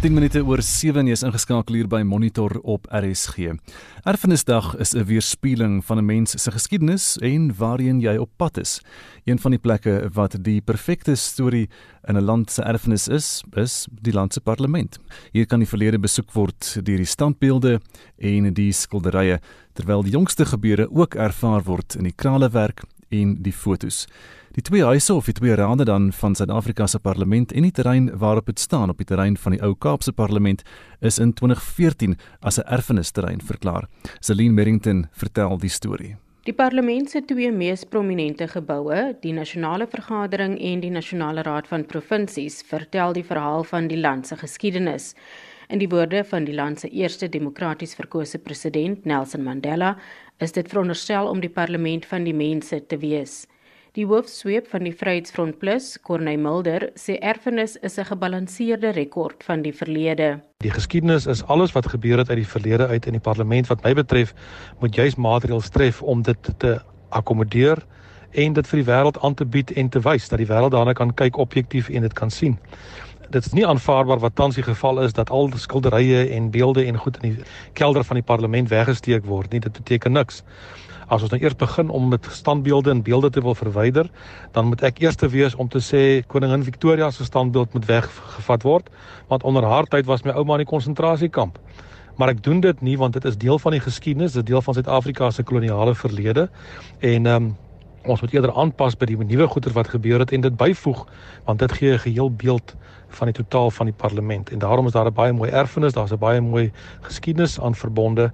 10 minute oor 7 is ingeskakel hier by Monitor op RSG. Erfenisdag is 'n weerspieëling van 'n mens se geskiedenis en waarheen jy op pad is. Een van die plekke wat die perfekte storie in 'n land se erfenis is, is die land se parlement. Hier kan die verlede besoek word deur die standbeelde en die skilderye, terwyl die jongste gebeure ook ervaar word in die kralewerk en die fotos. Die twee huise of die twee rade dan van Suid-Afrika se parlement en die terrein waarop dit staan op die terrein van die ou Kaapse parlement is in 2014 as 'n erfenisterrein verklaar. Celine Merrington vertel die storie. Die parlement se twee mees prominente geboue, die nasionale vergadering en die nasionale raad van provinsies, vertel die verhaal van die land se geskiedenis. In die woorde van die land se eerste demokraties verkose president, Nelson Mandela, is dit veronderstel om die parlement van die mense te wees. Die hoofsweep van die Vryheidsfront Plus, Corneil Mulder, sê erfenis is 'n gebalanseerde rekord van die verlede. Die geskiedenis is alles wat gebeur het uit die verlede uit in die parlement wat my betref, moet juis maatreëls tref om dit te akkommodeer en dit vir die wêreld aan te bied en te wys dat die wêreld daarna kan kyk objektief en dit kan sien. Dit is nie aanvaarbaar wat tans die geval is dat al die skilderye en beelde en goed in die kelder van die parlement weggesteek word nie. Dit beteken niks. As ons nou eers begin om met standbeelde en beelde te wil verwyder, dan moet ek eers te wees om te sê koningin Victoria se standbeeld moet weggevat word, want onder haar tyd was my ouma in die konsentrasiekamp. Maar ek doen dit nie want dit is deel van die geskiedenis, dit is deel van Suid-Afrika se koloniale verlede en ehm um, ons moet eerder aanpas by die nuwe goeder wat gebeur het en dit byvoeg want dit gee 'n geheel beeld van die totaal van die parlement en daarom is daar 'n baie mooi erfenis, daar's 'n baie mooi geskiedenis aan verbonde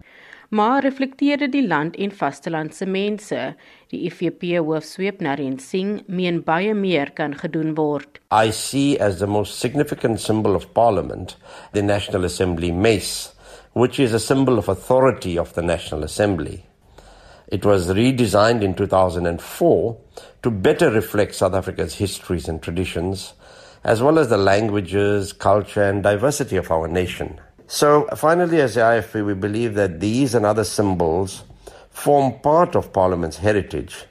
maar reflekteerde die land en vastelandse mense. Die IFP hoofsweep Naren Singh meen baie meer kan gedoen word. I see as the most significant symbol of parliament the National Assembly mace, which is a symbol of authority of the National Assembly. It was redesigned in 2004 to better reflect South Africa's histories and traditions, as well as the languages, culture, and diversity of our nation. So, finally, as the IFP, we believe that these and other symbols form part of Parliament's heritage.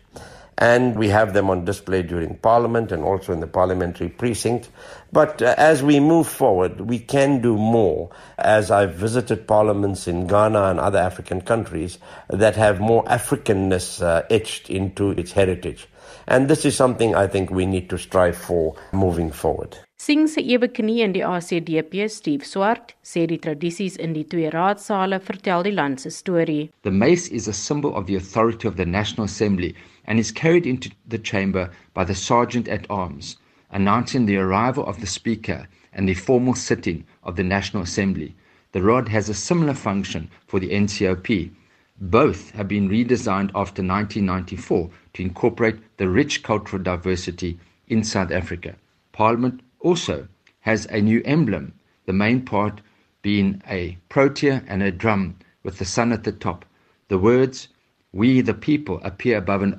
And we have them on display during Parliament and also in the parliamentary precinct. But uh, as we move forward, we can do more. As I've visited parliaments in Ghana and other African countries that have more Africanness uh, etched into its heritage. And this is something I think we need to strive for moving forward. Sing se ewe knie in die ACDP, Steve Swart, sê die tradisies in die twee raadsale vertel die land se storie. The mace is a symbol of the authority of the National Assembly and is carried into the chamber by the sergeant at arms, announcing the arrival of the speaker and the formal sitting of the National Assembly. The rod has a similar function for the NCOP. Both have been redesigned after 1994 to incorporate the rich cultural diversity in South Africa. Parliament also has a new emblem, the main part being a protea and a drum with the sun at the top. The words, We the people, appear above an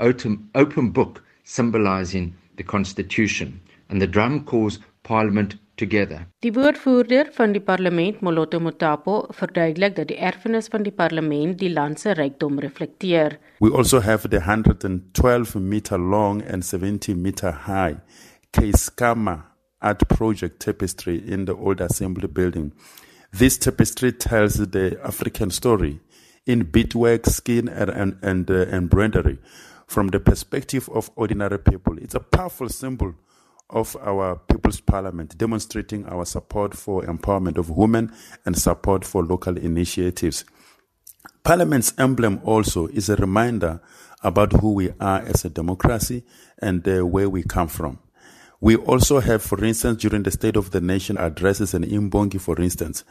open book symbolizing the Constitution, and the drum calls Parliament together. Die woordvoerder van die parlement, Moloto Mutapo, verduidelik dat die erfenis van die parlement die land se rykdom reflekteer. We also have the 112 meter long and 70 meter high Keiskama art project tapestry in the old assembly building. This tapestry tells the African story in beadwork, skin, and, and, and uh, embroidery from the perspective of ordinary people. It's a powerful symbol of our People's Parliament, demonstrating our support for empowerment of women and support for local initiatives. Parliament's emblem also is a reminder about who we are as a democracy and uh, where we come from. We also have, for instance, during the State of the Nation addresses and Imbongi, for instance,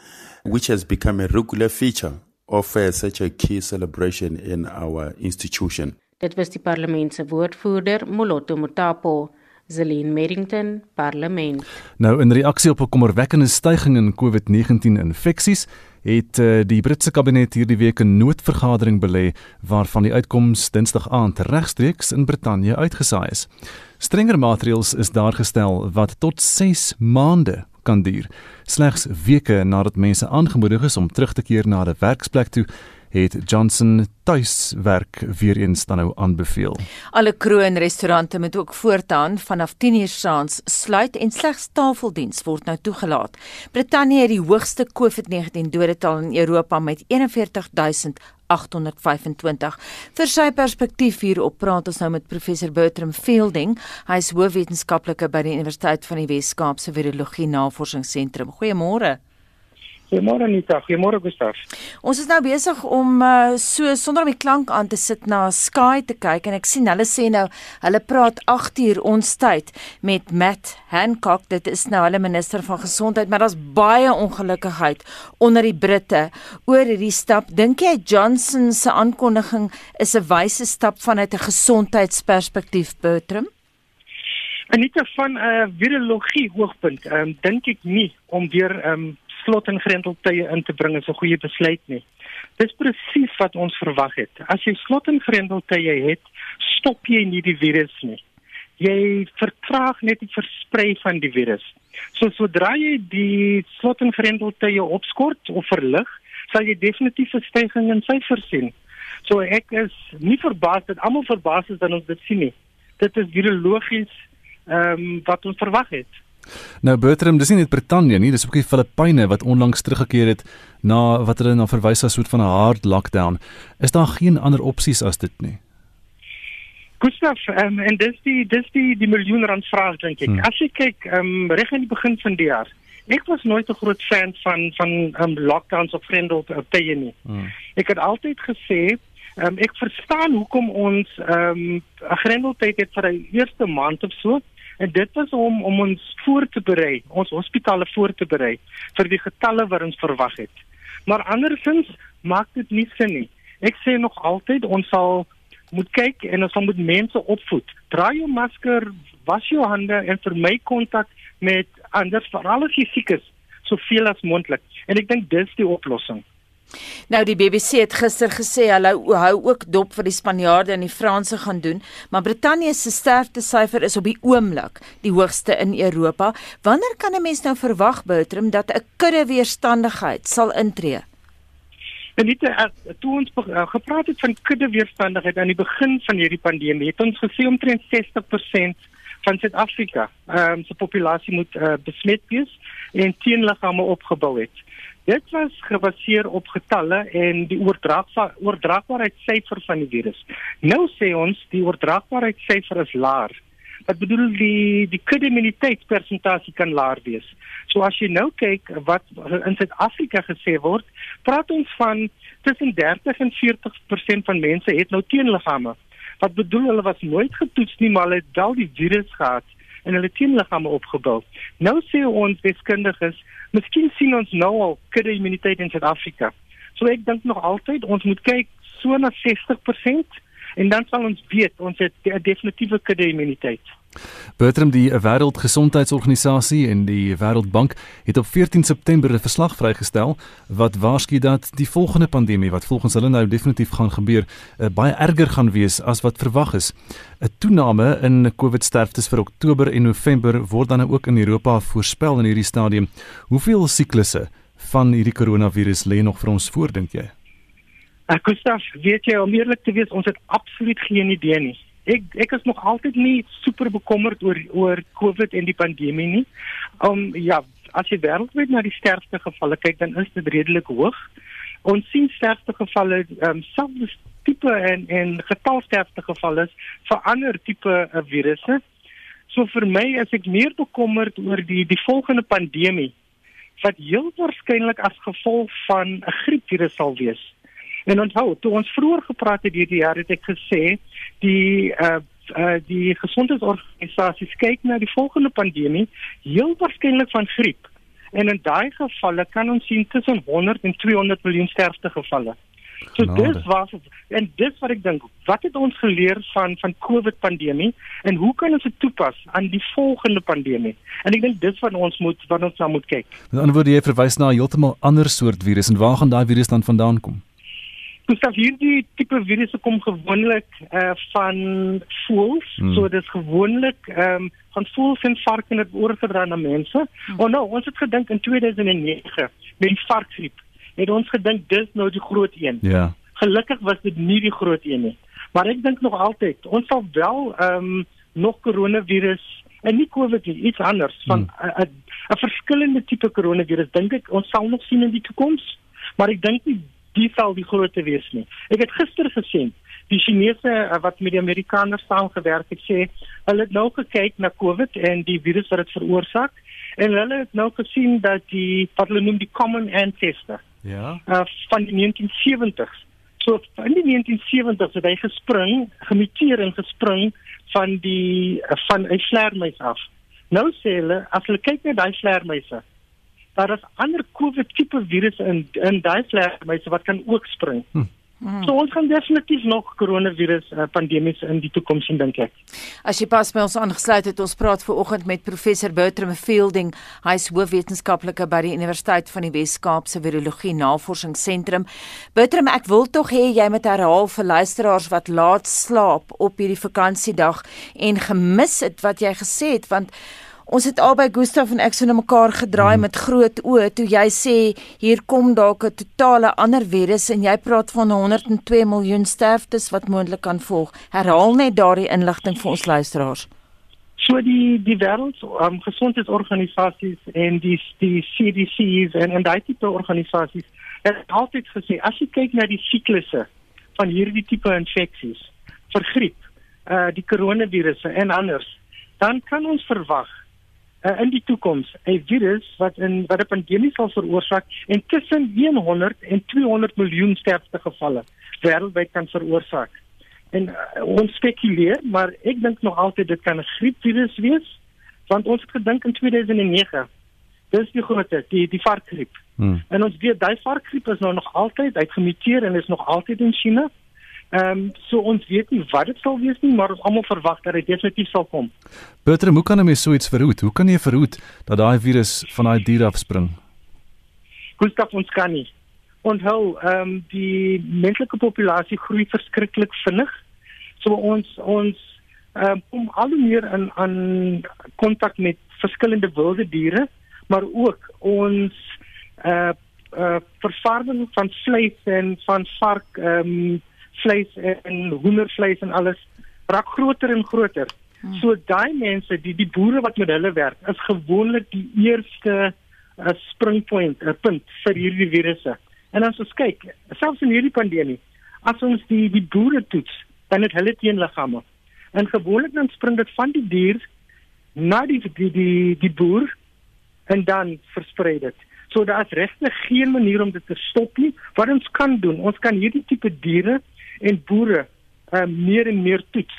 which has become a regular feature of uh, such a key celebration in our institution. Dit was die parlement woordvoerder Moloto Mutapo. Zelene Merrington, Parlement. Nou in reaksie op 'n kommerwekkende stygings in COVID-19 infeksies, het uh, die Britse kabinet hierdie week 'n noodvergadering belê waarvan die uitkoms Dinsdag aand regstreeks in Brittanje uitgesaai is. Strenger maatreëls is daar gestel wat tot 6 maande kan duur. Slegs weke nadat mense aangemoedig is om terug te keer na 'n werksplek toe, het Johnson tuiswerk weer eens dan nou aanbeveel. Alle kroonrestaurante moet ook voortaan vanaf 10:00 saans sluit en slegs tafeldiens word nou toegelaat. Brittanje het die hoogste COVID-19 dodetal in Europa met 41000 825. Vir sy perspektief hierop praat ons nou met professor Bertram Fielding. Hy is hoofwetenskaplike by die Universiteit van die Wes-Kaap se Virologie Navorsingsentrum. Goeiemôre. Goeiemôre Anita, goeiemôre Gustaf. Ons is nou besig om uh, so sonder om die klank aan te sit na Sky te kyk en ek sien hulle sê nou hulle praat 8 uur ons tyd met Matt Hancock, dit is nou hulle minister van gesondheid, maar daar's baie ongelukkigheid onder die Britte oor hierdie stap. Dink jy Johnson se aankondiging is 'n wyse stap vanuit 'n gesondheidsperspektief, Bertram? Anita van 'n uh, virologie hoogpunt, um, dink ek nie om weer um, slot en grendeltye in te bring is 'n goeie besluit nie. Dis presies wat ons verwag het. As jy slot en grendeltye het, stop jy nie die virus nie. Jy vertraag net die versprei van die virus. So sodra jy die slot en grendeltye opskort of verlig, sal jy definitief 'n stygings in syfers sien. So ek is nie verbaas dat almal verbaas is dat ons dit sien nie. Dit is virologies ehm um, wat ons verwag het. Nou Bertram, dis nie net Brittanje nie, dis ook die Filippyne wat onlangs teruggekeer het na wat hulle na verwys as 'n soort van 'n hard lockdown. Is daar geen ander opsies as dit nie? Gustav, um, en dis die dis die die miljoen rand vraag dink ek. Hmm. As jy kyk, um, reg aan die begin van die jaar, ek was nooit 'n groot fan van van um, lockdowns of grendel tye nie. Hmm. Ek het altyd gesê Um, ek verstaan hoekom ons ehm um, 'n grendeltyd het vir die eerste maand of so, En dit was om om ons voor te berei, ons hospitale voor te berei vir die getalle wat ons verwag het. Maar andersins maak dit nie sin nie. Ek sê nog altyd ons sal moet kyk en ons moet mense opvoed. Dra jou masker, was jou hande en vermy kontak met ander veral as jy siek is, soveel as moontlik. En ek dink dis die oplossing. Nou die BBC het gister gesê hulle hou ook dop vir die Spanjaarde en die Franse gaan doen, maar Brittanje se sterftesyfer is op die oomblik die hoogste in Europa. Wanneer kan 'n mens nou verwag Bertram dat 'n kudde weerstandigheid sal intree? En dit het toe ons uh, gepraat het van kudde weerstandigheid aan die begin van hierdie pandemie, het ons gesê omtrent 60% van Suid-Afrika, ehm um, se populasie moet uh, besmet wees en teenliggame opgebou het. Dit was gebaseer op getalle en die oordraagbaarheidssyfer van die virus. Nou sê ons die oordraagbaarheidssyfer is laag. Wat bedoel die die kudde-immuniteitspersentasie kan laag wees. So as jy nou kyk wat in Suid-Afrika gesê word, praat ons van tussen 30 en 40% van mense het nou teenliggame. Wat bedoel hulle was nooit getoets nie, maar hulle het wel die virus gehad en hulle teenliggame opgebou. Nou sê ons deskundiges Miskien sien ons nou al kudde immuniteit in Suid-Afrika. So ek dink nog altyd ons moet kyk so na 60% en dan sal ons weet ons het 'n definitiewe kudde immuniteit. Bertram die Wêreldgesondheidsorganisasie en die Wêreldbank het op 14 September 'n verslag vrygestel wat waarsku dat die volgende pandemie wat volgens hulle nou definitief gaan gebeur, uh, baie erger gaan wees as wat verwag is. 'n Toename in COVID-sterftes vir Oktober en November word dan ook in Europa voorspel in hierdie stadium. Hoeveel siklusse van hierdie koronavirus lê nog vir ons voor dink jy? Ek Gustav, weet jy om eerlik te wees, ons het absoluut geen idee nie ek ek is nog altyd nie super bekommerd oor oor COVID en die pandemie nie. Um ja, as jy wêreldwyd na die sterfte gevalle kyk, dan is dit redelik hoog. Ons sien sterfte gevalle um selfs tipe en en getal sterfte gevalle vir ander tipe uh, virusse. So vir my is ek meer bekommerd oor die die volgende pandemie wat heel waarskynlik as gevolg van 'n griepvirus sal wees. En onthou, toe ons vroeër gepraat het hierdie jaar het ek gesê die uh uh die gesondheidsorganisasie kyk na die volgende pandemie heel waarskynlik van griep. En in daai gevalle kan ons sien tussen 100 en 200 miljoen sterfte gevalle. So Genade. dis was en dis wat ek dink, wat het ons geleer van van COVID pandemie en hoe kan ons dit toepas aan die volgende pandemie? En ek dink dis wat ons moet wat ons nou moet kyk. Met ander woorde jy verwys na 'n heeltemal ander soort virus en waar gaan daai virus dan vandaan kom? Gustav hierdie tipe virusse kom gewoonlik uh van voëls. Hmm. So dit is gewoonlik ehm um, van voëls en varke wat oorgedra na mense. Hmm. Oh nou, ons het gedink in 2009 met die varkgriep. Het ons gedink dis nou die groot een. Ja. Gelukkig was dit nie die groot een nie. Maar ek dink nog altyd ons sal wel ehm um, nog koronavirus en nie COVID nie, iets anders van 'n hmm. 'n verskillende tipe koronavirus dink ek ons sal nog sien in die toekoms, maar ek dink nie die sal die grootste wees nie. Ek het gister gesien die Chinese uh, wat met die Amerikaners saamgewerk het sê hulle het nou gekyk na COVID en die virus wat dit veroorsaak en hulle het nou gesien dat die wat hulle noem die common ancestor ja uh, van die 1970s so in die 1970s het hy gespring gemuteer en gespring van die van 'n vleermuis af. Nou sê hulle as hulle kyk na daai vleermuise, daar is ander COVID tipe virusse in in daai vleermuise wat kan ook spring. Hm. Hmm. So ons gaan definitief nog koronavirus uh, pandemies in die toekoms sien dink ek. As jy pas by ons aangesluit het, ons praat ver oggend met professor Bertram Fielding. Hy is hoofwetenskaplike by die Universiteit van die Wes-Kaap se Virologie Navorsingsentrum. Bertram, ek wil tog hê jy moet herhaal vir luisteraars wat laat slaap op hierdie vakansiedag en gemis het wat jy gesê het want Ons het albei Gustaf en ek so na mekaar gedraai mm. met groot oë toe jy sê hier kom dalk 'n totale ander virus en jy praat van 102 miljoen sterftes wat moontlik kan volg. Herhaal net daardie inligting vir ons luisteraars. So die die wêreld um, gesondheidsorganisasies en die die CDC's en en daai tipe organisasies het altyd gesê as jy kyk na die siklusse van hierdie tipe infeksies vir griep, uh die koronavirusse en anders, dan kan ons verwag uh, in die toekoms 'n virus wat in wat 'n pandemie sal veroorsaak en tussen 100 en 200 miljoen sterfte gevalle wêreldwyd kan veroorsaak. En uh, ons spekuleer, maar ek dink nog altyd dit kan 'n griepvirus wees want ons het gedink in 2009 dis die grootste die die varkgriep. Hmm. En ons weet daai varkgriep is nou nog altyd uitgemuteer en is nog altyd in China. Ehm um, so ons weet nie wat dit sal wees nie, maar ons almal verwag dat dit definitief sal kom. Bertram, hoe kan 'n mens so iets verhoed? Hoe kan jy verhoed dat daai virus van daai dier afspring? Gustav ons kan nie. Onthou, ehm um, die menslike populasie groei verskriklik vinnig. So ons ons ehm um, kom al hoe meer in aan kontak met verskillende wilde diere, maar ook ons eh uh, uh, vervaardiging van vleis en van vark ehm um, vleis en hoendervleis en alles raak groter en groter. Hmm. So daai mense, die die boere wat met hulle werk, is gewoonlik die eerste uh, springpoint, 'n uh, punt vir hierdie virusse. En as ons kyk, selfs in hierdie pandemie, as ons die die boere toets, dan het hulle teenliggame. En gewoonlik dan spring dit van die dier na die die die, die boer en dan versprei dit. So daar is regtig geen manier om dit te stop nie. Wat ons kan doen, ons kan hierdie tipe diere en boere uh, meer en meer toets.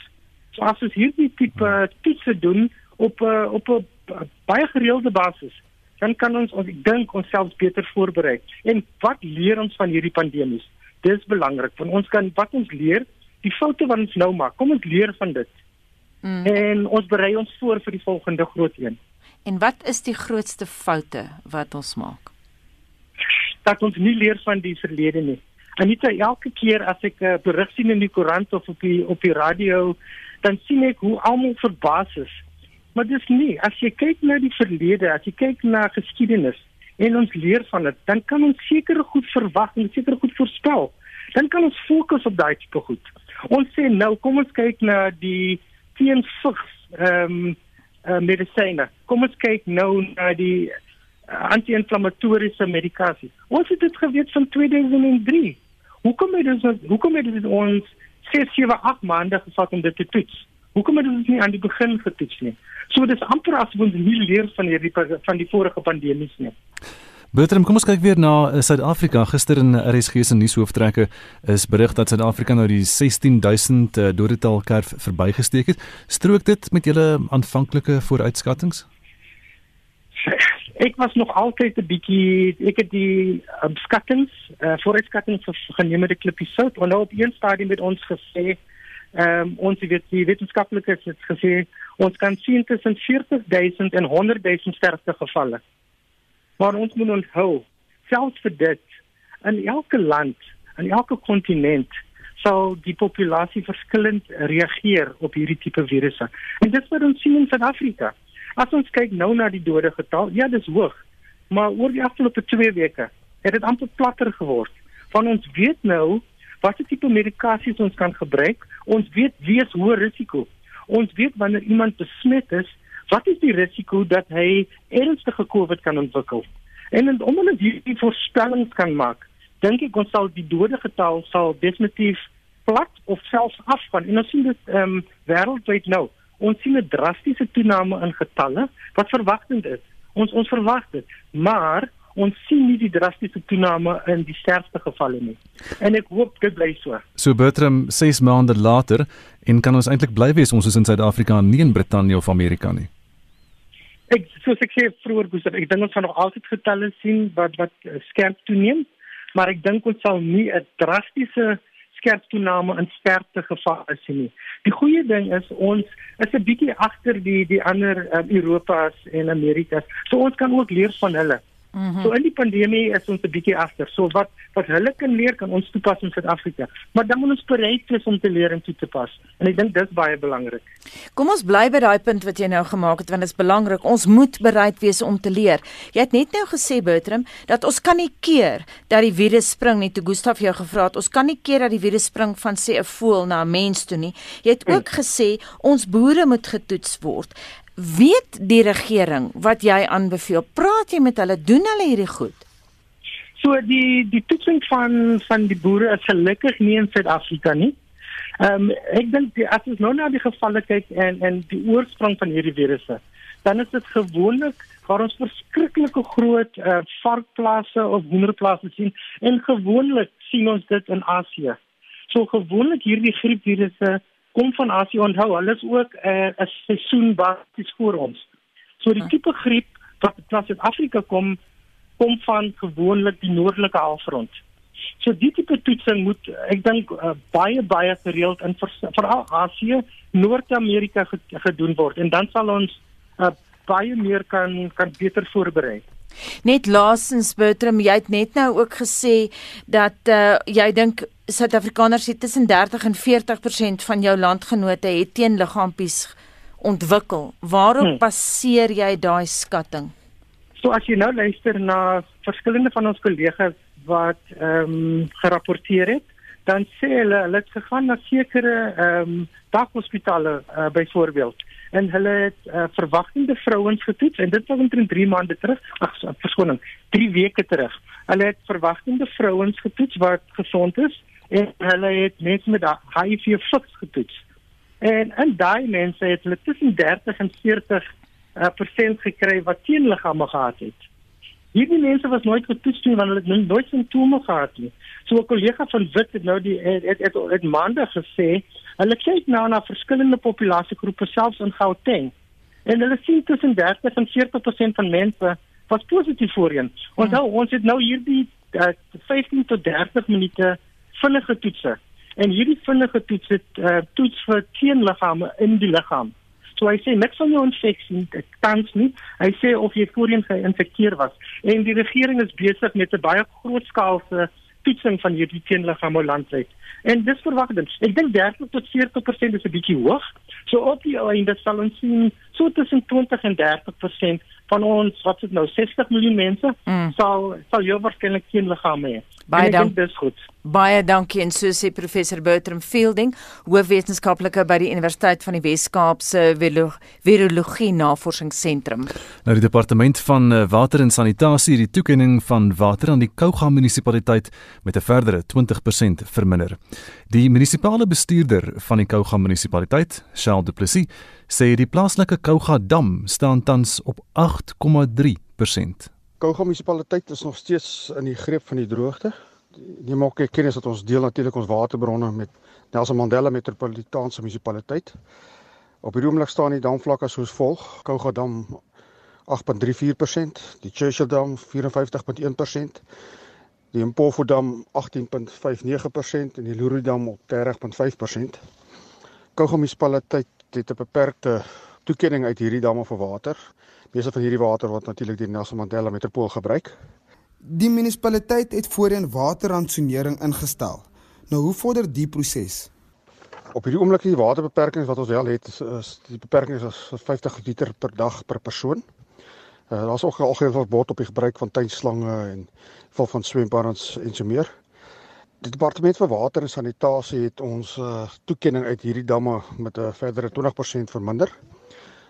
So as ons hierdie tipe uh, toetse doen op uh, op 'n baie gereelde basis, dan kan ons ons dink onsself beter voorberei. En wat leer ons van hierdie pandemies? Dis belangrik want ons kan wat ons leer, die foute wat ons nou maak, kom ons leer van dit. Mm. En ons berei ons voor vir die volgende groot een. En wat is die grootste foute wat ons maak? Dat ons nie leer van die verlede nie. Anita, elke keer as ek 'n uh, berig sien in die koerant of op die op die radio, dan sien ek hoe almal verbaas is. Maar dis nie, as jy kyk na die verlede, as jy kyk na geskiedenis en ons leer van dit, dan kan ons seker goed verwag en seker goed voorspel. Dan kan ons fokus op daai tipe goed. Ons sê nou, kom ons kyk na die teenvigs ehm um, uh, medisyne. Kom ons kyk nou na die uh, anti-inflammatoriese medikasie. Ons het dit geweet van 2003. Hoekom het dit hoekom het dit ons 6 7 8 maande gevat om dit te toets? Hoekom het ons nie aan die begin getoets nie? So dis amper asof ons nie leer van hierdie van die vorige pandemies nie. Bertram, kom ons kyk weer na eh, Suid-Afrika. Gister in RSG se nuushooftrekke is berig dat Suid-Afrika nou die 16000 uh, dodetal kerf verbygesteek het. Strook dit met julle aanvanklike vooruitskattinge? Ek was nog altyd 'n bietjie ek het die um, skattings, uh, vooruitskattings geneem met 'n klippie sout en nou op een stadium met ons gesê, ehm um, ons weet die wetenskaplikes het gesê ons kan sien tussen 40000 en 100000 sterfte gevalle. Maar ons moet onthou, selfs vir dit in elke land, in elke kontinent sal die populasie verskillend reageer op hierdie tipe virusse. En dit wat ons sien in Suid-Afrika As ons kyk nou na die dode getal, ja, dis hoog. Maar oor die afgelope 2 weke het dit amper platter geword. Van ons weet nou watter tipe medikasies ons kan gebruik. Ons weet wie is hoë risiko. Ons weet wanneer iemand besmet is, wat is die risiko dat hy ernstige COVID kan ontwikkel. En omdat ons hierdie voorspellings kan maak, dink ek ons sal die dodegetal sal definitief plat of selfs afgaan. En ons sien dit ehm um, wêreldwyd nou. Ons sien 'n drastiese toename in getalle wat verwagtend is. Ons ons verwag dit, maar ons sien nie die drastiese toename in die sterfte gevalle nie. En ek hoop dit bly so. So Bertram 6 maande later en kan ons eintlik bly wees ons is in Suid-Afrika nie in Brittanje of Amerika nie. Ek soos ek sê vroeër Boeser, ek dink ons gaan nog altyd getalle sien wat wat skerp toeneem, maar ek dink ons sal nie 'n drastiese skerp toename in sterfte gevalle sien nie. Die goeie ding is ons is 'n bietjie agter die die ander um, Europas en Amerikas. So ons kan ook leer van hulle. Mm -hmm. So in die pandemie is ons 'n bietjie agter. So wat wat hulle kan leer kan ons toepas in Suid-Afrika. Maar dan moet ons bereid wees om te leer en toe te pas. En ek dink dis baie belangrik. Kom ons bly by daai punt wat jy nou gemaak het want dit is belangrik. Ons moet bereid wees om te leer. Jy het net nou gesê Bertram dat ons kan nie keer dat die virus spring nie. Toe Gustaf jou gevra het, ons kan nie keer dat die virus spring van sê 'n voël na 'n mens toe nie. Jy het ook hmm. gesê ons boere moet getoets word weet die regering wat jy aanbeveel? Praat jy met hulle? Doen hulle hierdie goed? So die die toetsing van van die boere is gelukkig nie in Suid-Afrika nie. Ehm um, ek dink as ons nou na die gevalle kyk en en die oorsprong van hierdie virusse, dan is dit gewoonlik waar ons verskriklike groot uh, varkplase of hoenderplase sien en gewoonlik sien ons dit in Asië. So gewoonlik hierdie griepvirusse kom van Asië onthou, hulle is ook 'n uh, seisoen basies vir ons. So die tipe griep wat uit Suid-Afrika kom, kom van gewoonlik die noordelike halfrond. So die tipe toetsing moet ek dink uh, baie baie gereeld in veral Asië, Noord-Amerika gedoen word en dan sal ons uh, baie meer kan kan beter voorberei. Net laasens Bertram, jy het net nou ook gesê dat uh, jy dink Suid-Afrikaners het tussen 30 en 40% van jou landgenote het teenliggaampies ontwikkel. Waarop hmm. baseer jy daai skatting? So as jy nou luister na verskillende van ons kollegas wat ehm um, gerapporteer het, dan sê hulle hulle het gegaan na sekere ehm um, daghospitale uh, byvoorbeeld en hulle het uh, verwagtende vrouens getoets en dit was omtrent 3 maande terug. Ag verskoning 3 weke terug. Hulle het verwagtende vrouens getoets wat gesond is en hulle het mense met HIV fiks getoets. En in daai mense het hulle tussen 30 en 40 uh, persent gekry wat teenliggame gehad het. Hierdie mense was nooit getoets nie want hulle het nooit simptome gehad nie. So 'n kollega van Wit het nou die het het, het, het, het maande gesê Hulle kyk nou na verskillende populasiegroepe selfs in Gauteng. En hulle sien tussen 30 en 40% van mense was positief voorheen. Ons hmm. nou ons het nou hierdie uh, 15 tot 30 minute vinnige toetse. En hierdie vinnige toets het uh, toets vir teenliggame in die liggaam. So hy sê niks van jou infeksie, dit tans nie. Hy sê of jy voorheen geïnfekteer was. En die regering is besig met 'n baie grootskaalse toetsing van hierdie teenliggame landwyd. En dis verwagting. Ek dink 30 tot 40% is 'n bietjie hoog. So op die einde sal ons sien so tussen 20 en 30% van ons wat dit nou 60 miljoen mense mm. sal sal jou waarskynlik teenliggame hê. Baie dankie. Baie dankie en so sê professor Bertram Fielding, hoofwetenskaplike by die Universiteit van die Wes-Kaap se Virologie Navorsingsentrum. Nou die departement van eh, water en sanitasie het die toekenning van water aan die Kouga munisipaliteit met 'n verdere 20% verminder. Die munisipale bestuurder van die Kouga munisipaliteit, Charles Du Plessis, sê die plaaslike Kouga dam staan tans op 8,3%. Kouga munisipaliteit is nog steeds in die greep van die droogte. Neem ook kennis dat ons deel natuurlik ons waterbronne met Nelson Mandela Metropolitaanse munisipaliteit. Op die oomblik staan die damvlakke soos volg: Kouga dam 8.34%, die Churchill dam 54.1%, die Mpofu dam 18.59% en die Luru dam op 30.5%. Kouga munisipaliteit het 'n beperkte toekenning uit hierdie damme vir water. Meeste van hierdie water word natuurlik deur Nelson Mandela Metropool gebruik. Die munisipaliteit het voorheen waterransonering ingestel. Nou hoe vorder die proses? Op hierdie oomblik die waterbeperkings wat ons wel het is, is die beperking is 50 liter per dag per persoon. Uh, Daar's ook algeheel verbod op die gebruik van tuinslange en val van swembaddens en so meer. Die departement vir water en sanitasie het ons uh, toekenning uit hierdie damme met 'n verdere 20% verminder.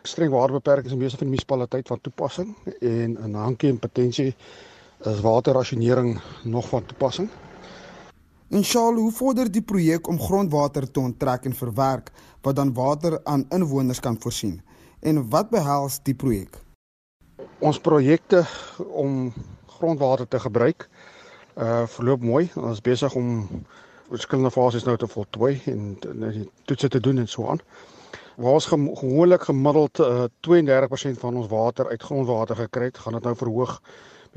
Streng waterbeperkings in meeste van die munisipaliteit van toepassing en in Hankie en Potensie is waterrasionering nog van toepassing. En Charles, hoe vorder die projek om grondwater te onttrek en verwerk wat dan water aan inwoners kan voorsien? En wat behels die projek? Ons projekte om grondwater te gebruik uh verloop mooi. Ons is besig om verskillende fases nou te voltooi en die toetse te doen en so aan. Waar ons gewoonlik gemiddeld uh, 32% van ons water uit grondwater gekry het, gaan dit nou verhoog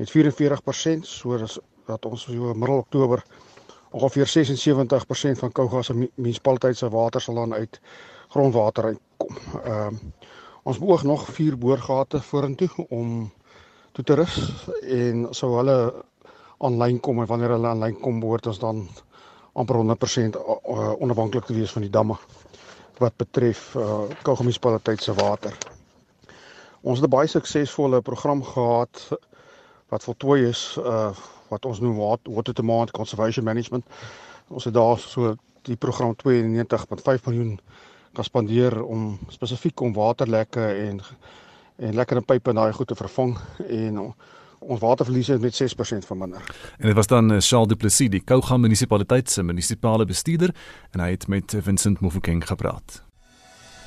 met 44% sodat dat ons so middel Oktober ongeveer 76% van Kouga se munisipaliteit se water sal dan uit grondwater uitkom. Ehm uh, ons beoog nog vier boorgate vorentoe om toe te rus en sou hulle aanlyn kom en wanneer hulle aanlyn kom behoort ons dan amper 100% onafhanklik te wees van die damme wat betref uh, Kouga munisipaliteit se water. Ons het 'n baie suksesvolle program gehad wat voltooi is uh wat ons noem water to demand conservation management. Ons het daar so die program 92.5 miljoen kan spandeer om spesifiek om waterlekke en en lekker in pype en daai goed te vervang en ons waterverliese het met 6% verminder. En dit was dan eh, Charles Du Plessis, die Kouga munisipaliteit se munisipale bestuurder en hy het met Vincent Mofokeng gepraat.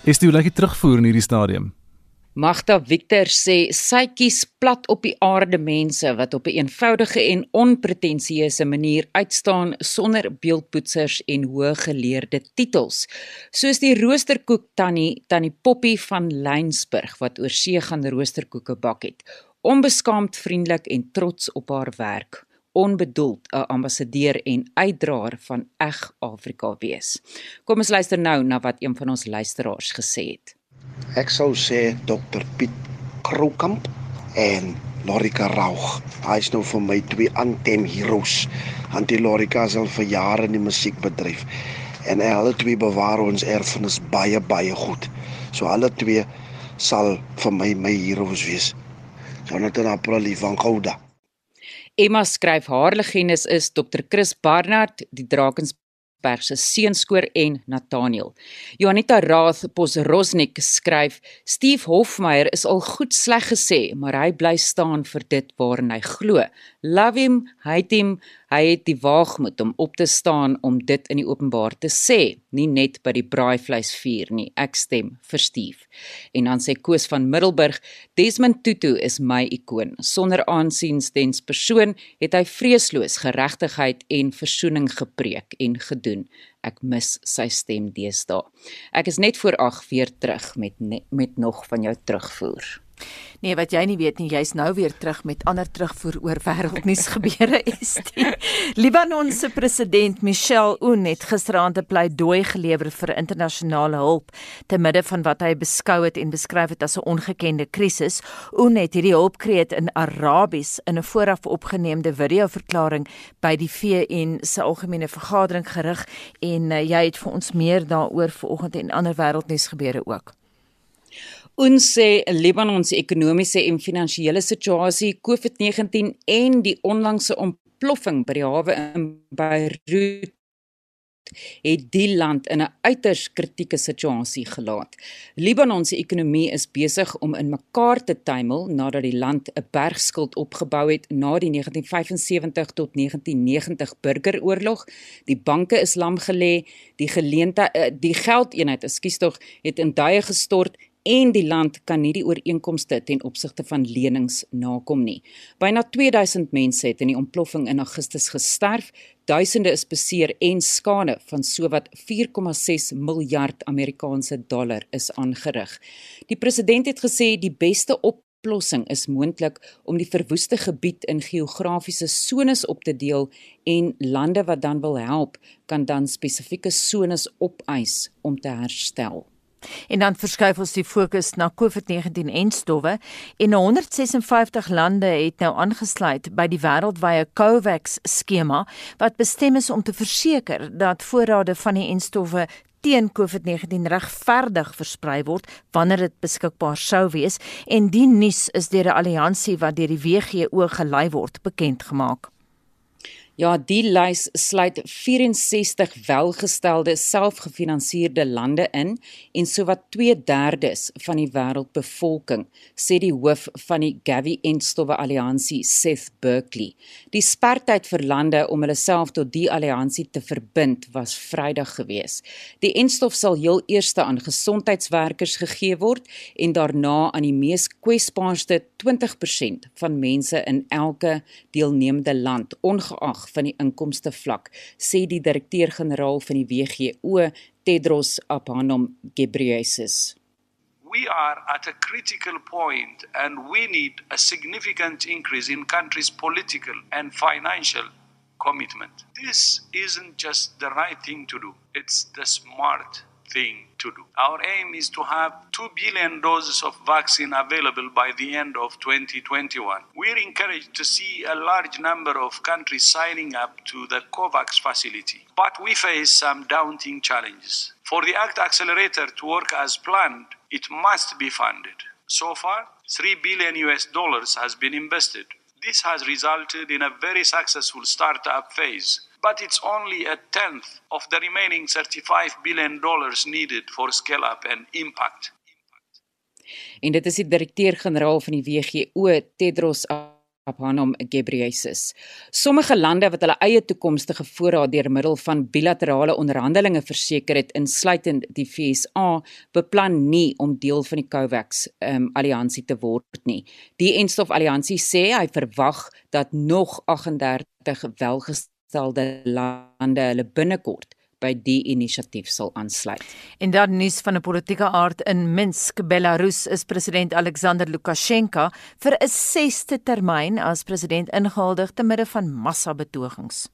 Is jy lekker terugvoer in hierdie stadium? Magda Victor sê sy kies plat op die aarde mense wat op 'n een eenvoudige en onpretensieuse manier uitstaan sonder beeldpoetsers en hoë geleerde titels. Soos die roosterkoek tannie tannie Poppy van Lynsburg wat oor see gaan roosterkoeke bak het. Onbeskaamd vriendelik en trots op haar werk onbedoeld 'n ambassadeur en uitdraer van eg Afrika wees. Kom ons luister nou na wat een van ons luisteraars gesê het. Ek sou sê Dr Piet Kroukamp en Lorika Raug. Hy is nou vir my twee anthem heroes. Antie Lorika is al vir jare in die musiekbedryf en hulle twee bewaar ons erfenis baie baie goed. So alle twee sal vir my my heroes wees. Jonathan April van Gouda. Emma skryf haar legendes is Dr Chris Barnard, die Drakens Rosberg se seunskoor en Nathaniel. Janita Rath Posrosnik skryf: Steve Hofmeyer is al goed sleg gesê, maar hy bly staan vir dit waarin hy glo. Love him, hate him, hy het die waagmoed om op te staan om dit in die openbaar te sê, nie net by die braaivleisvuur nie. Ek stem vir Steve. En dan sê Koos van Middelburg, Desmond Tutu is my ikoon. Sonder aansiens tens persoon het hy vreesloos geregtigheid en versoening gepreek en gedoen. Ek mis sy stem deesdae. Ek is net voor 8 weer terug met met nog van jou terugvoer. Nee, wat jy nie weet nie, jy's nou weer terug met ander terugvoer oor wêreldnuus gebeure is. Die Libanon se president Michel Aoun het gisteraand 'n pleidooi gelewer vir internasionale hulp te midde van wat hy beskou het en beskryf het as 'n ongekende krisis. Aoun het hierdie hulpkreet in Arabies in 'n vooraf opgeneemde video-verklaring by die VN se algemene vergadering gerig en uh, jy het vir ons meer daaroor vanoggend en ander wêreldnuus gebeure ook. Ons sê Libanon se ekonomiese en finansiële situasie, COVID-19 en die onlangse ontploffing by die hawe in Beirut het die land in 'n uiters kritieke situasie gelaat. Libanon se ekonomie is besig om in mekaar te tuimel nadat die land 'n bergskuld opgebou het na die 1975 tot 1990 burgeroorlog. Die banke is lam gelê, die geleente eh, die geldeenheid, ekskuus tog, het in duie gestort en die land kan nie die ooreenkomste ten opsigte van lenings nakom nie. Byna 2000 mense het in die ontploffing in Augustus gesterf, duisende is beseer en skade van sowat 4,6 miljard Amerikaanse dollar is aangerig. Die president het gesê die beste oplossing is moontlik om die verwoeste gebied in geografiese sones op te deel en lande wat dan wil help kan dan spesifieke sones opeis om te herstel. En dan verskuif ons die fokus na COVID-19 en stowwe en 156 lande het nou aangesluit by die wêreldwye COVAX skema wat bestem is om te verseker dat voorrade van die enstowwe teen COVID-19 regverdig versprei word wanneer dit beskikbaar sou wees en die nuus is deur 'n alliansie wat deur die WGO gelei word bekend gemaak. Ja, die lys sluit 64 welgestelde selfgefinansierde lande in en sowat 2/3 van die wêreldbevolking, sê die hoof van die Gavi Entstowwe Alliansie, Seth Berkeley. Die spertyd vir lande om hulle self tot die alliansie te verbind was Vrydag gewees. Die entstof sal heel eers aan gesondheidswerkers gegee word en daarna aan die mees kwesbaarste 20% van mense in elke deelnemende land, ongeag van die inkomste vlak, sê die direkteur-generaal van die WGO, Tedros Adhanom Ghebreyesus. We are at a critical point and we need a significant increase in countries' political and financial commitment. This isn't just the right thing to do, it's the smart thing to do. Our aim is to have 2 billion doses of vaccine available by the end of 2021. We're encouraged to see a large number of countries signing up to the COVAX facility, but we face some daunting challenges. For the ACT Accelerator to work as planned, it must be funded. So far, 3 billion US dollars has been invested. This has resulted in a very successful startup phase but it's only a tenth of the remaining 35 billion dollars needed for scale up and impact. En dit is die direkteur-generaal van die WGO, Tedros Adhanom Ghebreyesus. Sommige lande wat hulle eie toekomstige voorraad deur middel van bilaterale onderhandelinge verseker het, insluitend die VSA, beplan nie om deel van die COVAX um, alliansie te word nie. Die Enstof alliansie sê hy verwag dat nog 38 welges stelde lande hulle binnekort by die inisiatief sal aansluit. En dan nuus van 'n politieke aard in Minsk, Belarus, is president Alexander Lukasjenko vir 'n 6ste termyn as president ingehuldig te midde van massabetogings.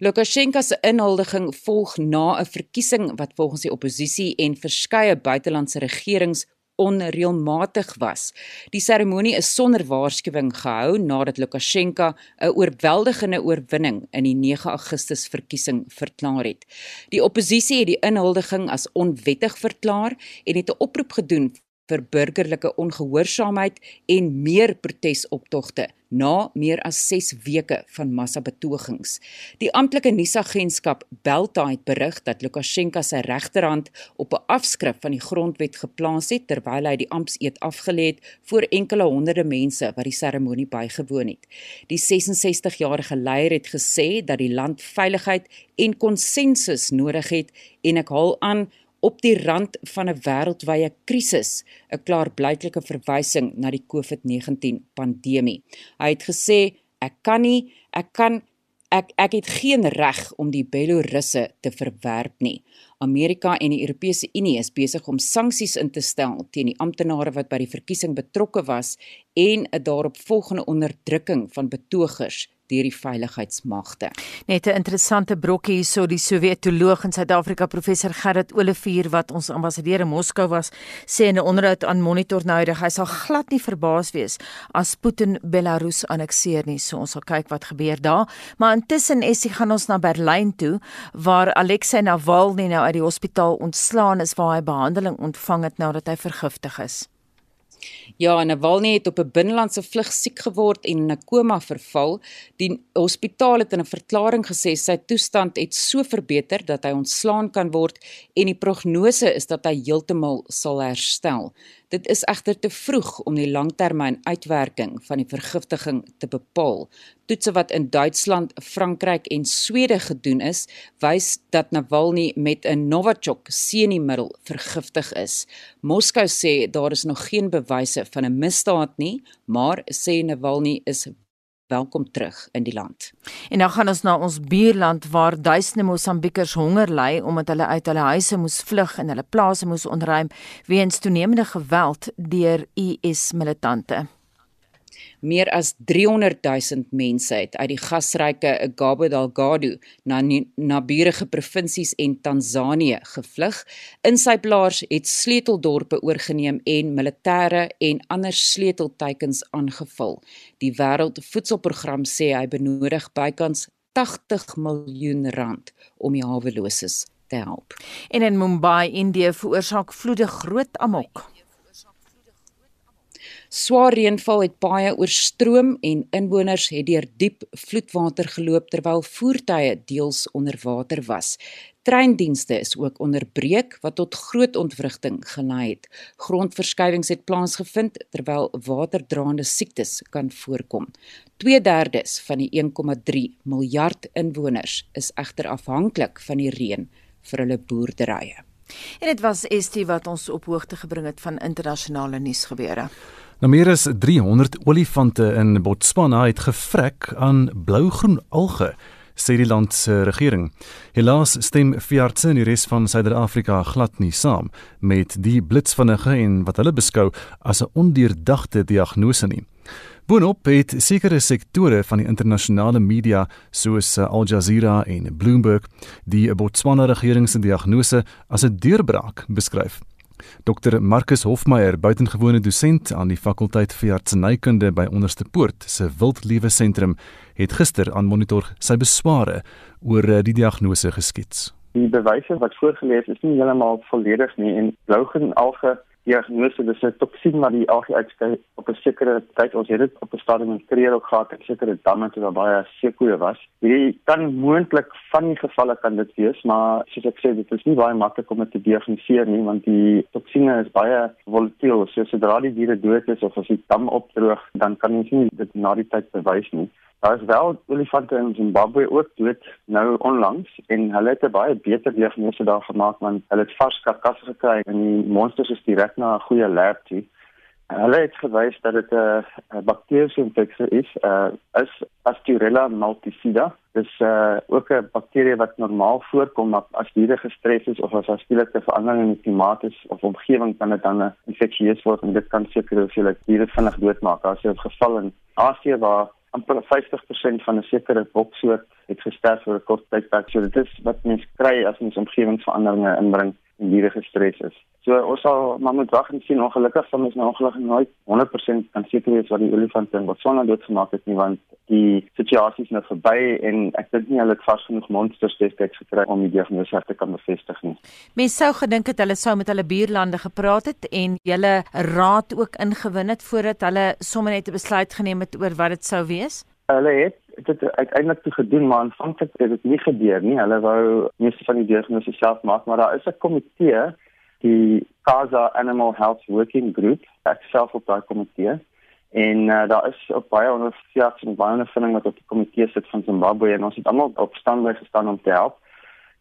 Lukasjenko se inhuldiging volg na 'n verkiesing wat volgens die oppositie en verskeie buitelandse regerings onreëlmatig was. Die seremonie is sonder waarskuwing gehou nadat Lukasjenko 'n oorweldigende oorwinning in die 9 Augustus verkiesing verklaar het. Die oppositie het die inhuldiging as onwettig verklaar en het 'n oproep gedoen vir burgerlike ongehoorsaamheid en meer protesoptogte na meer as 6 weke van massabetogings. Die amptelike nuusagentskap Belta het berig dat Lukasjenko se regterhand op 'n afskrif van die grondwet geplaas het terwyl hy die ampseed afgelê het voor enkele honderde mense wat die seremonie bygewoon het. Die 66-jarige leier het gesê dat die land veiligheid en konsensus nodig het en ek haal aan op die rand van 'n wêreldwye krisis, 'n klaarblyklike verwysing na die COVID-19 pandemie. Hy het gesê ek kan nie, ek kan ek ek het geen reg om die Belorusse te verwerp nie. Amerika en die Europese Unie is besig om sanksies in te stel teen die amptenare wat by die verkiesing betrokke was en 'n daaropvolgende onderdrukking van betogers deur die veiligheidsmagte. Net 'n interessante brokkie hierso die Sowjetoloog in Suid-Afrika professor Gerrit Olivier wat ons ambassadeur in Moskou was, sê in 'n onderhoud aan Monitor nou dat hy sal glad nie verbaas wees as Putin Belarus annekteer nie. So ons sal kyk wat gebeur daar. Maar intussen hy gaan ons na Berlyn toe waar Alexei Navalny nou uit die hospitaal ontslaan is waar hy behandeling ontvang het nadat hy vergiftig is. Ja, Navalny het op 'n binnelandse vlug siek geword en in 'n koma verval. Die hospitaal het in 'n verklaring gesê sy toestand het so verbeter dat hy ontslaan kan word en die prognose is dat hy heeltemal sal herstel. Dit is egter te vroeg om die langtermyn uitwerking van die vergiftiging te bepaal. Toetse wat in Duitsland, Frankryk en Swede gedoen is, wys dat Navalny met 'n Novichok seniemiddel vergiftig is. Moskou sê daar is nog geen bewyse van 'n misdaad nie, maar sê Navalny is welkom terug in die land. En nou gaan ons na ons buurland waar duisende Mosambikers honger ly omdat hulle uit hulle huise moes vlug en hulle plase moes ontruim weens toenemende geweld deur IS militante. Meer as 300 000 mense het uit die gasryke Cabo Delgado na naburige provinsies en Tansanië gevlug. Insyplaars het sleuteldorpe oorgeneem en militêre en ander sleutelteikens aangeval. Die Wêreldvoedselprogram sê hy benodig bykans 80 miljoen rand om die haweloses te help. En in Mumbai, Indië, veroorsaak vloede groot amok. Swaar reënval het baie oorstroom en inwoners het deur diep vloedwater geloop terwyl voertuie deels onder water was. Treindienste is ook onderbreek wat tot groot ontwrigting gelei het. Grondverskywings het plaasgevind terwyl waterdraande siektes kan voorkom. 2/3 van die 1,3 miljard inwoners is egter afhanklik van die reën vir hulle boerderye. En dit was Estie wat ons op hoogte gebring het van internasionale nuusgebeure. Nou meer as 300 olifante in Botswana het gevrek aan blougroen alge sê die land se regering. Helaas stem veeartse in die res van Suider-Afrika glad nie saam met die blitsvinnige en wat hulle beskou as 'n ondeurdagte diagnose nie. Boonop het sekere sektore van die internasionale media soos Al Jazeera en Bloomberg die Botswana regering se diagnose as 'n deurbraak beskryf. Dr Marcus Hofmeyer, buitengewone dosent aan die fakulteit veeartsenykunde by Onderste Poort se Wildlewe Sentrum, het gister aan Monitor sy besware oor eh, die diagnose geskets. Die bewyse wat voorgelees is nie heeltemal volledig nie en blougen alge diagnose dis 'n toksien wat die algae uitskei op 'n sekere tyd ons het dit op 'n stadium in Kreer ook gehad en sekere damme toe daar baie seekoeie was. Hierdie kan moontlik van die gevalle kan dit wees, maar soos ek sê dit is nie baie maklik om dit te diagnoseer nie want die toksiene is baie volatiel. So sodra die diere dood is of as die dam opdroog, dan kan ons nie dit na die tyd bewys nie. Daar is wel olifante in Zimbabwe ook dood nou onlangs en hulle het 'n baie beter diagnose daar gemaak want hulle het vars karkasse gekry en die monsters is direk na 'n goeie lab toe. Hulle het gewys dat dit 'n bakteriese infeksie is, uh is Aspergillus multifida. Dit is uh ook 'n bakterie wat normaal voorkom maar as diere gestres is of as daar skielike verandering in die klimaat is of omgewing kan dit dan 'n infeksieus word en dit kan seker hoeveelheid diere vinnig doodmaak. Daar is 'n geval in Asië waar amper 50% van 'n sekere boksoort het gesterf vir 'n kort tydperk. So dit is wat mense kry as mens omgewingsveranderinge inbring en diere gestres is. So ons sal maar moet wag en sien ongelukkig van ons nou ongelukkig nooit 100% kan seker wees wat die olifante in Botswana doodgemaak het nie want die situasie is nou verby en ek dink nie hulle het vas genoeg monsters destyds gekry om die diagnose te kan bevestig nie. Mense sou gedink het hulle sou met hulle buurlande gepraat het en hulle raad ook ingewin het voordat hulle sommer net 'n besluit geneem het oor wat dit sou wees. Hulle het dit uiteindelik toe gedoen maar aanvanklik het dit nie gebeur nie. Hulle wou meeste van die diagnose self maak, maar daar is 'n komitee, die Casa Animal Health Working Group, ek self op daai komitee. En uh, daar is op baie ondersoeke en baie ondervinding wat op die komitee sit van Zimbabwe en ons het almal op standby gestaan om te help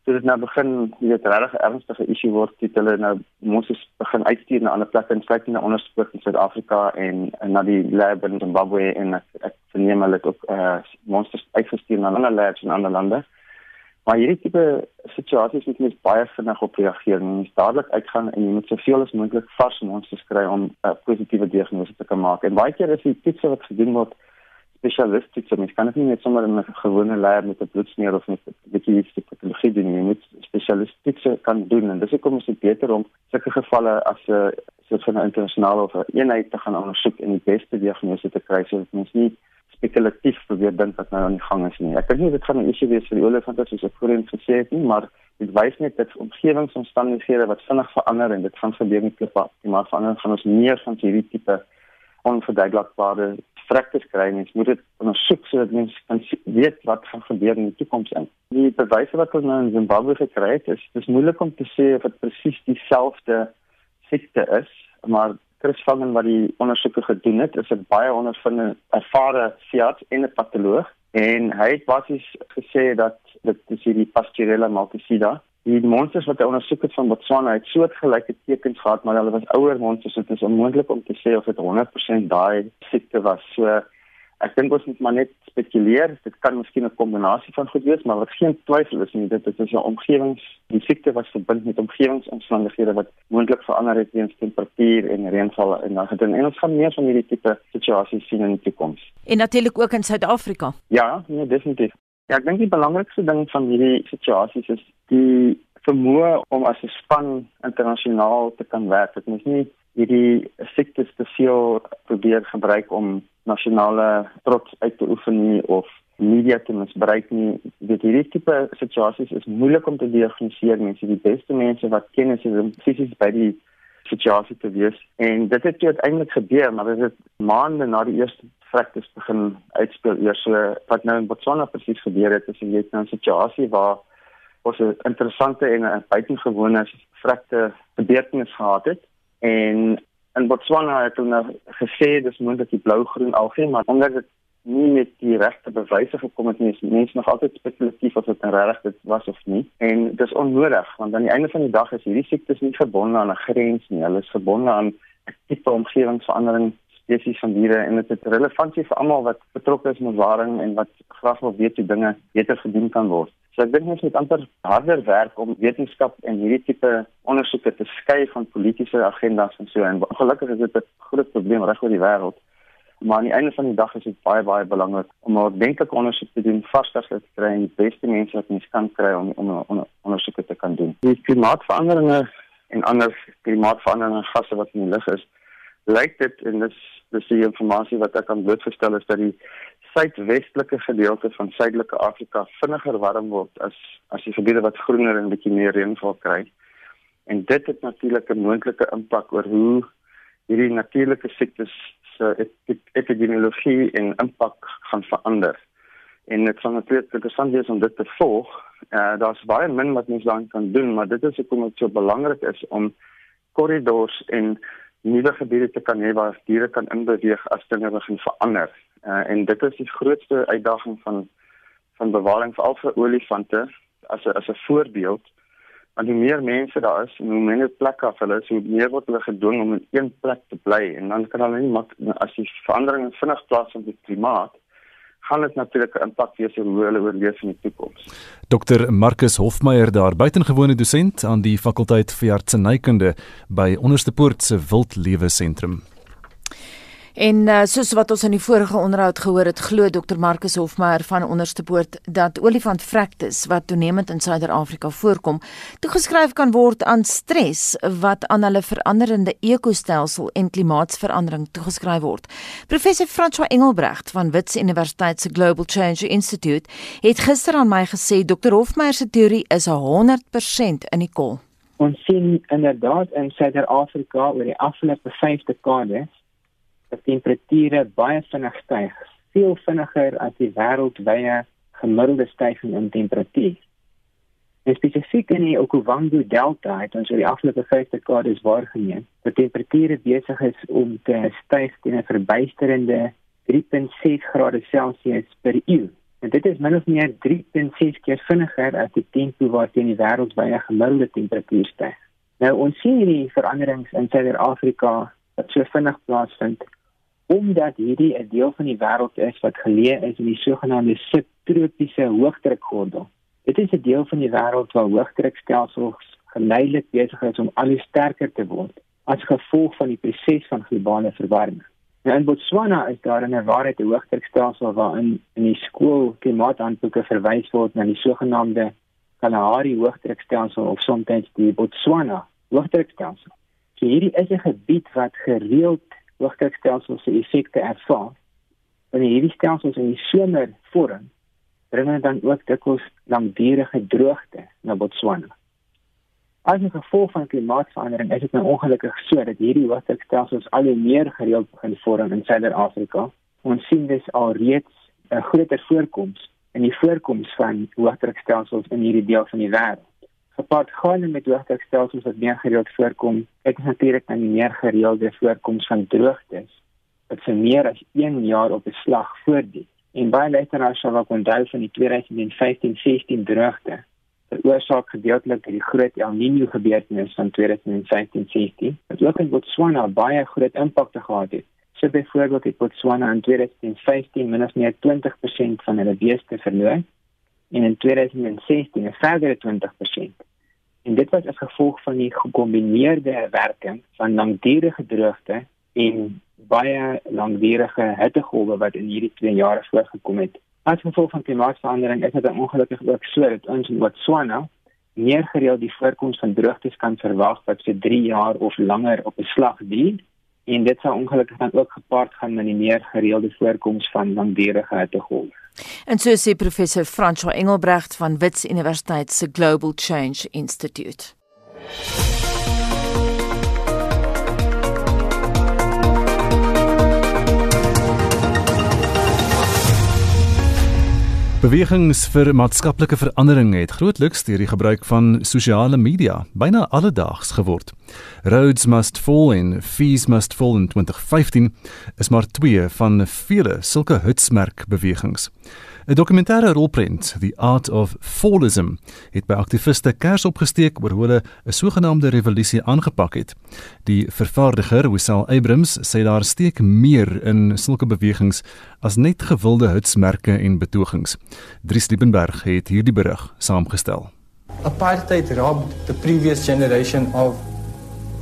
so dit nou begin weet regtig ernstige issue word dit hulle nou moes ons begin uitstuur na ander plekke insluitend na ondersoek in Suid-Afrika en, en na die lab in Zimbabwe en ek, verneem hulle het ook uh, monsters uitgestuur na ander labs in ander lande. Maar hierdie tipe situasies moet mens baie vinnig op reageer. En mens dadelik uitgaan en jy moet soveel as moontlik vars monsters kry om 'n uh, positiewe diagnose te kan maak. En baie keer is die toets wat gedoen word spesialisties so mens kan dit nie net sommer in 'n gewone lab met 'n bloedsmeer of met 'n bietjie iets te patologie doen jy moet spesialistiese kan doen en dis hoekom is dit beter om sulke gevalle as 'n soort van 'n internasionale of 'n eenheid te gaan ondersoek en die beste diagnose te kry sodat mens nie spekulatief probeer dink wat nou aan die gang is nie. Ek dink nie dit gaan 'n issue wees vir die olifante soos ek voorheen gesê het nie maar dit wys net dat omgewingsomstandighede wat vinnig verander en dit gaan gebeur met klippe maar verander gaan ons meer van hierdie tipe onverduidelikbare strektes kry en mens moet dit ondersoek sodat mens kan weet wat gaan gebeur in die toekoms in. Die bewyse wat ons nou in Zimbabwe gekry het, is dis moeilik om te sê of dit presies dieselfde siekte is, maar Chris Vangen wat die ondersoeke gedoen het, is 'n baie ondervinde ervare veearts en 'n patoloog en hy het basies gesê dat dit is hierdie Pasteurella multifida die monsters wat hy ondersoek het van Botswana het soortgelyke tekens gehad, maar hulle was ouer monsters. Dit is onmoontlik om te sê of dit 100% daai siekte was. So ek dink ons moet maar net spekuleer. Dit kan miskien 'n kombinasie van goed wees, maar wat geen twyfel is nie, dit is 'n omgewings die siekte was verbind met omgewingsomstandighede wat moontlik verander het weens temperatuur en reënval en dan gedoen. En ons gaan meer van hierdie tipe situasies sien in die toekoms. En natuurlik ook in Suid-Afrika. Ja, nee, definitief. Ja, ek dink die belangrikste ding van hierdie situasies is die vermoë om as 'n span internasionaal te kan werk. Dit moet nie hierdie siektes te veel probeer gebruik om nasionale trots uit te oefen nie of media te misbruik nie. Dit hierdie tipe situasies is moeilik om te diagnoseer. Mense, die beste mense wat kennis het, fisies by die situasie te wees. En dit het uiteindelik gebeur maar dit het maande na die eerste vragtes begin uitspeel eers. So wat nou in Botswana presies gebeur het is jy nou 'n situasie waar ons 'n interessante en 'n buitengewone vragte gebeurtenis gehad het. En in Botswana het hulle nou gesê dis moontlik die blou-groen algie maar omdat dit nie met die regte bewyse gekom het nie. Mense nog altyd spekulatief of dit nou regtig dit was of nie. En dis onnodig want aan die einde van die dag is hierdie siektes nie verbonde aan 'n grens nie. Hulle is verbonde aan 'n tipe omgewingsverandering spesies van diere en dit het relevantie vir almal wat betrokke is met waring en wat graag wil weet hoe dinge beter gedoen kan word. So ek dink ons moet amper harder werk om wetenskap en hierdie tipe ondersoeke te skei van politieke agendas en so en gelukkig is dit 'n groot probleem reg oor die wêreld maar aan die einde van die dag is dit baie baie belangrik om 'n ordentlike ondersoek te doen, vasgestel te kry en die beste mense wat mens kan kry om om 'n ondersoek te kan doen. Die klimaatsveranderinge en ander klimaatsveranderinge gasse wat in die lug is, lyk dit en dis dis die informasie wat ek kan blootgestel is dat die suidwestelike gedeelte van suidelike Afrika vinniger warm word as as die gebiede wat groener en bietjie meer reënval kry. En dit het natuurlik 'n moontlike impak oor hoe hierdie natuurlike siektes se epidemiologie en impak gaan verander. En dit gaan natuurlik interessant wees om dit te volg. Eh uh, daar's baie min wat mens dan kan doen, maar dit is hoekom dit so belangrik is om korridors en nuwe gebiede te kan hê waar diere kan inbeweeg as dinge begin verander. Eh uh, en dit is die grootste uitdaging van van bewaring veral vir olifante as 'n as 'n voorbeeld want hoe meer mense daar is en hoe minder plekke af hulle is, hoe meer word hulle gedwing om in een plek te bly en dan kan hulle nie mak as die verandering vinnig plaasvind met die klimaat gaan dit natuurlik 'n impak hê op hoe hulle oorleef in die toekoms. Dr Marcus Hofmeyer daar buitengewone dosent aan die fakulteit vir artsenykunde by Onderste Poort se Wildlewe Sentrum. En uh, soos wat ons in die vorige onderhoud gehoor het, glo Dr Marcus Hofmeyer van Onderstepoort dat olifantfraktes wat toenemend in Suider-Afrika voorkom, toegeskryf kan word aan stres wat aan hulle veranderende ekostelsel en klimaatsverandering toegeskryf word. Professor François Engelbrecht van Wits Universiteit se Global Change Institute het gister aan my gesê Dr Hofmeyer se teorie is 100% in die kol. Ons sien inderdaad in Suider-Afrika oor die afgelope 5 dekades dat temperature baie vinnig styg, veel vinniger as die wêreldwye gemiddelde stygings in temperatuur. En spesifiek in die Okavango Delta het ons oor die afgelope 5 dekades waargeneem dat temperature besig is om te styg teen 'n verbuisterende 3.6 grade Celsius per uur. En dit is min of meer 3.6 keer vinniger as die tempo waarteen die wêreldwye gemiddelde temperatuur styg. Nou ons sien hierdie veranderings in Suider-Afrika wat so vinnig plaasvind omdat hierdie 'n deel van die wêreld is wat geleë is in die sogenaamde subtropiese hoëdrukgordel. Dit is 'n deel van die wêreld waar hoëdrukstelsels geleidelik besig is om al hoe sterker te word as gevolg van die proses van globale verwarming. Nou in Botswana is daar 'n 'n hoëdrukstelsel waarin in die skool klimaathandboeke verwys word na die sogenaamde Kalahari hoëdrukstelsel of soms die Botswana hoëdrukstelsel. So hierdie is 'n gebied wat gereeld hoogdrukstelsels se effekte ervaar. Wanneer hierdie stelsels in die somer vorm, bring dan ook dikwels langdurige droogte na Botswana. As 'n gevolg van klimaatsverandering is dit nou ongelukkig so dat hierdie hoogdrukstelsels al hoe meer gereeld begin vorm in Suider-Afrika. Ons sien dus al reeds 'n groter voorkoms in die voorkoms van hoogdrukstelsels in hierdie deel van die wêreld gepaard gaan met hoogdrukstelsels wat meer gereeld voorkom, ek is natuurlik die meer gereelde voorkoms van droogtes wat vir meer as 1 jaar op 'n slag voortduur. En baie luisteraars sal ook onthou van die 2015-16 droogte veroorsaak gedeeltelik deur die groot El Niño gebeurtenis van 2015-16 wat ook in Botswana baie groot impak gehad het. So byvoorbeeld het Botswana in 2015 minstens meer 20% van hulle beeste verloor en in 2016 'n verdere 20%. En dit was as gevolg van die gekombineerde werking van langdurige droogte en baie langdurige hittegolwe wat in hierdie 2 jare voorgekom het. As gevolg van klimaatsverandering is dit ongelukkig ook so dat ons in Botswana meer gereeld die voorkoms van droogtes kan verwag wat vir 3 jaar of langer op 'n slag duur en dit sou ongelukkig dan ook gepaard gaan met die meer gereelde voorkoms van langdurige hittegolwe. En so sê professor François Engelbrecht van Wits Universiteit se Global Change Institute. Bewegings vir maatskaplike verandering het grootliks deur die gebruik van sosiale media byna alledaags geword. Roads Must Fall en Fees Must Fall in 2015 is maar twee van vele sulke hitsmerk bewegings. 'n Dokumentêre rolprent, The Art of Fallism, het by aktiviste kers opgesteek oor hoe hulle 'n sogenaamde revolusie aangepak het. Die vervaardiger, Wissel Abrams, sê daar steek meer in sulke bewegings as net gewilde hitsmerke en betogings. Dries Liebenberg het hierdie berig saamgestel. Apartheid robbed the previous generation of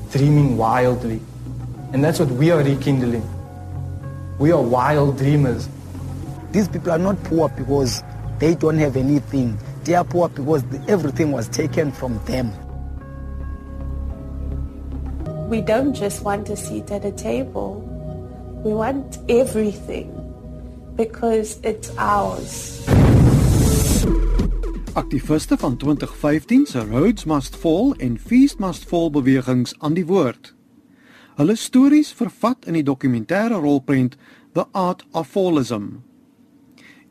dreaming wildly. And that's what we are rekindling. We are wild dreamers. These people are not poor because they don't have anything. They are poor because everything was taken from them. We don't just want a seat at a table. We want everything because it's ours. Aktiviste van 2015 se Roads Must Fall en Feast Must Fall bewegings aan die woord. Hulle stories vervat in die dokumentêre rolprent The Art of Fallism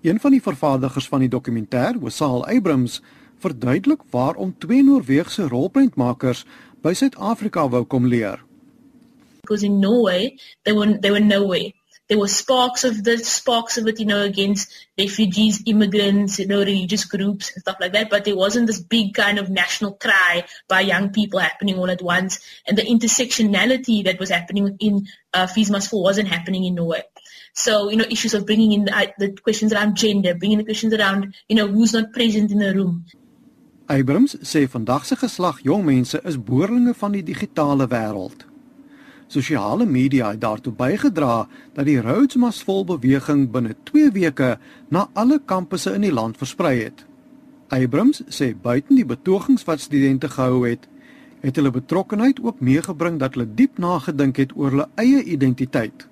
Een van die vervaardigers van die dokumentêr, Wesal Abrams, verduidelik waarom twee Noorse rolprentmakers by Suid-Afrika wou kom leer. Because in Norway, they were they were nowhere. There were sparks of the sparks of it, you know, against refugees, immigrants, you know, religious groups, stuff like that. But there wasn't this big kind of national cry by young people happening all at once, and the intersectionality that was happening within uh, Must Fall wasn't happening in Norway. So, you know, issues of bringing in the, the questions around gender, bringing the questions around, you know, who's not present in the room. Abrams sê vandag se geslag jong mense is boerlinge van die digitale wêreld. Sosiale media het daartoe bygedra dat die Rhodes Must Fall beweging binne 2 weke na alle kampusse in die land versprei het. Abrams sê buiten die betogings wat studente gehou het, het hulle betrokkenheid ook meegebring dat hulle diep nagedink het oor hulle eie identiteit.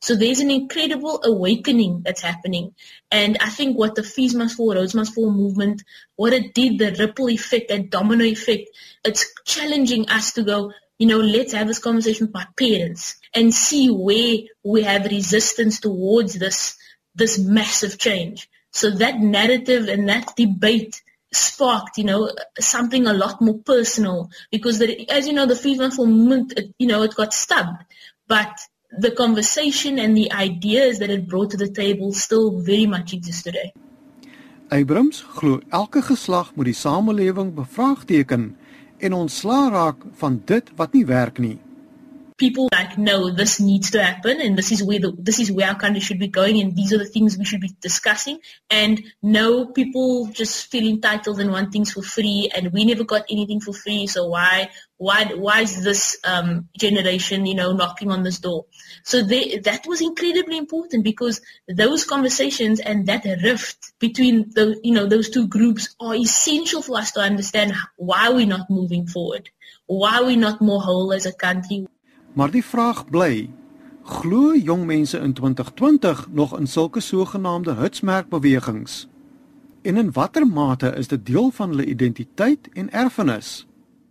So there's an incredible awakening that's happening. And I think what the Fees Must Fall, Roads Must Fall movement, what it did, the ripple effect, that domino effect, it's challenging us to go, you know, let's have this conversation with our parents and see where we have resistance towards this, this massive change. So that narrative and that debate sparked, you know, something a lot more personal because the, as you know, the Fees Must Fall movement, it, you know, it got stubbed. But the conversation and the ideas that it brought to the table still very much exist today. Abrams glo elke geslag moet die samelewing bevraagteken en ontslaa raak van dit wat nie werk nie. People like no this needs to happen and this is where the this is where our country should be going and these are the things we should be discussing and no people just feel entitled and want things for free and we never got anything for free so why why why is this um, generation you know knocking on this door? So they, that was incredibly important because those conversations and that rift between the you know those two groups are essential for us to understand why we're not moving forward why we're not more whole as a country. Maar die vraag bly glo jong mense in 2020 nog in sulke sogenaamde hitsmerkbewegings? En in watter mate is dit deel van hulle identiteit en erfenis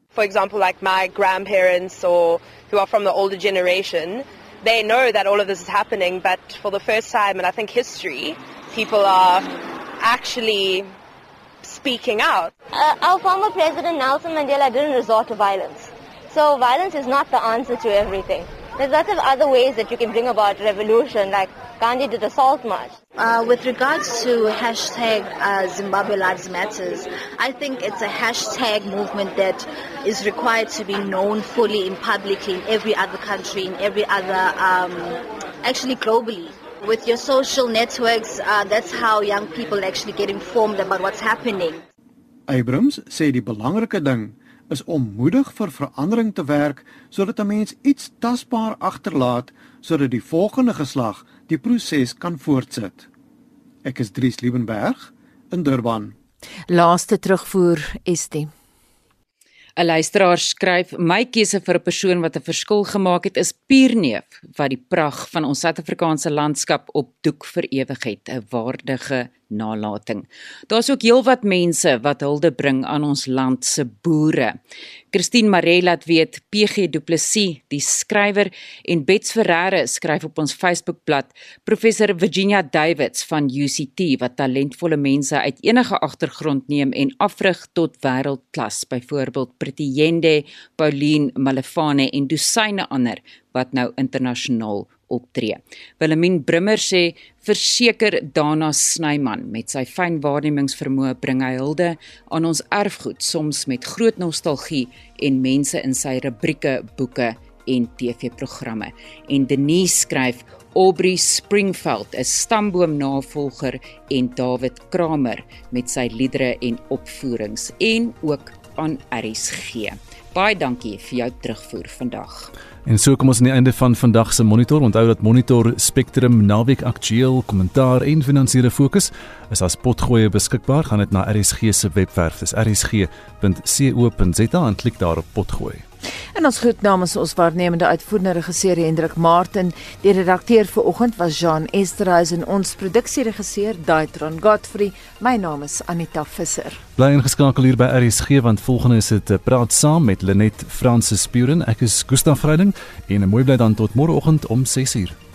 for example, like my grandparents or who are from the older generation, they know that all of this is happening, but for the first time in I think history, people are actually speaking out. Uh, our former president Nelson Mandela didn't resort to violence. So violence is not the answer to everything. There's lots of other ways that you can bring about revolution, like Gandhi did the Salt March. Uh, with regards to hashtag uh, Zimbabwe Lives Matters, I think it's a hashtag movement that is required to be known fully in publicly in every other country, in every other, um, actually globally. With your social networks, uh, that's how young people actually get informed about what's happening. Abrams sê die belangrike ding is om moedig vir verandering te werk sodat 'n mens iets tasbaar agterlaat sodat die volgende geslag die proses kan voortsit. Ek is Dries Liebenberg in Durban. Laaste terugvoer Estie. 'n Luisteraar skryf: "My keuse vir 'n persoon wat 'n verskil gemaak het is Pierneef wat die pragt van ons Suid-Afrikaanse landskap op doek vir ewig het, 'n waardige nalatiging. Daar's ook heelwat mense wat hulde bring aan ons land se boere. Christine Maree laat weet PG Du Plessis, die skrywer en Bets Ferreira skryf op ons Facebookblad Professor Virginia Davids van UCT wat talentvolle mense uit enige agtergrond neem en afrig tot wêreldklas, byvoorbeeld Prettyende, Pauline Malefane en dosyne ander wat nou internasionaal optree. Willemien Brimmer sê verseker Dana Snyman met sy fyn waarnemingsvermoë bring hy hulde aan ons erfgoed soms met groot nostalgie en mense in sy rubrieke, boeke en TV-programme. En Denise skryf Aubrey Springfield, 'n stamboomnavolger en David Kramer met sy liedere en opvoerings en ook aan RSG. Baie dankie vir jou terugvoer vandag. En so kom ons aan die einde van vandag se monitor. Onthou dat Monitor Spectrum naweek aktueel kommentaar en finansiële fokus is as potgoeie beskikbaar. Gaan dit na RSG se webwerf, dis rsg.co.za en klik daar op potgoeie. En ons groet namens ons waarnemende uitvoerende regisseur Hendrik Martin. Die redakteur vir oggend was Jean Esterhuizen en ons produksieregisseur Daitron Godfrey. My naam is Anita Visser. Bly ingeskakel hier by RSG want volgende is dit eh, praat saam met Lenet Fransis Spuren. Ek is Gustaf Vreiding en mooi bly dan tot môreoggend om 6uur.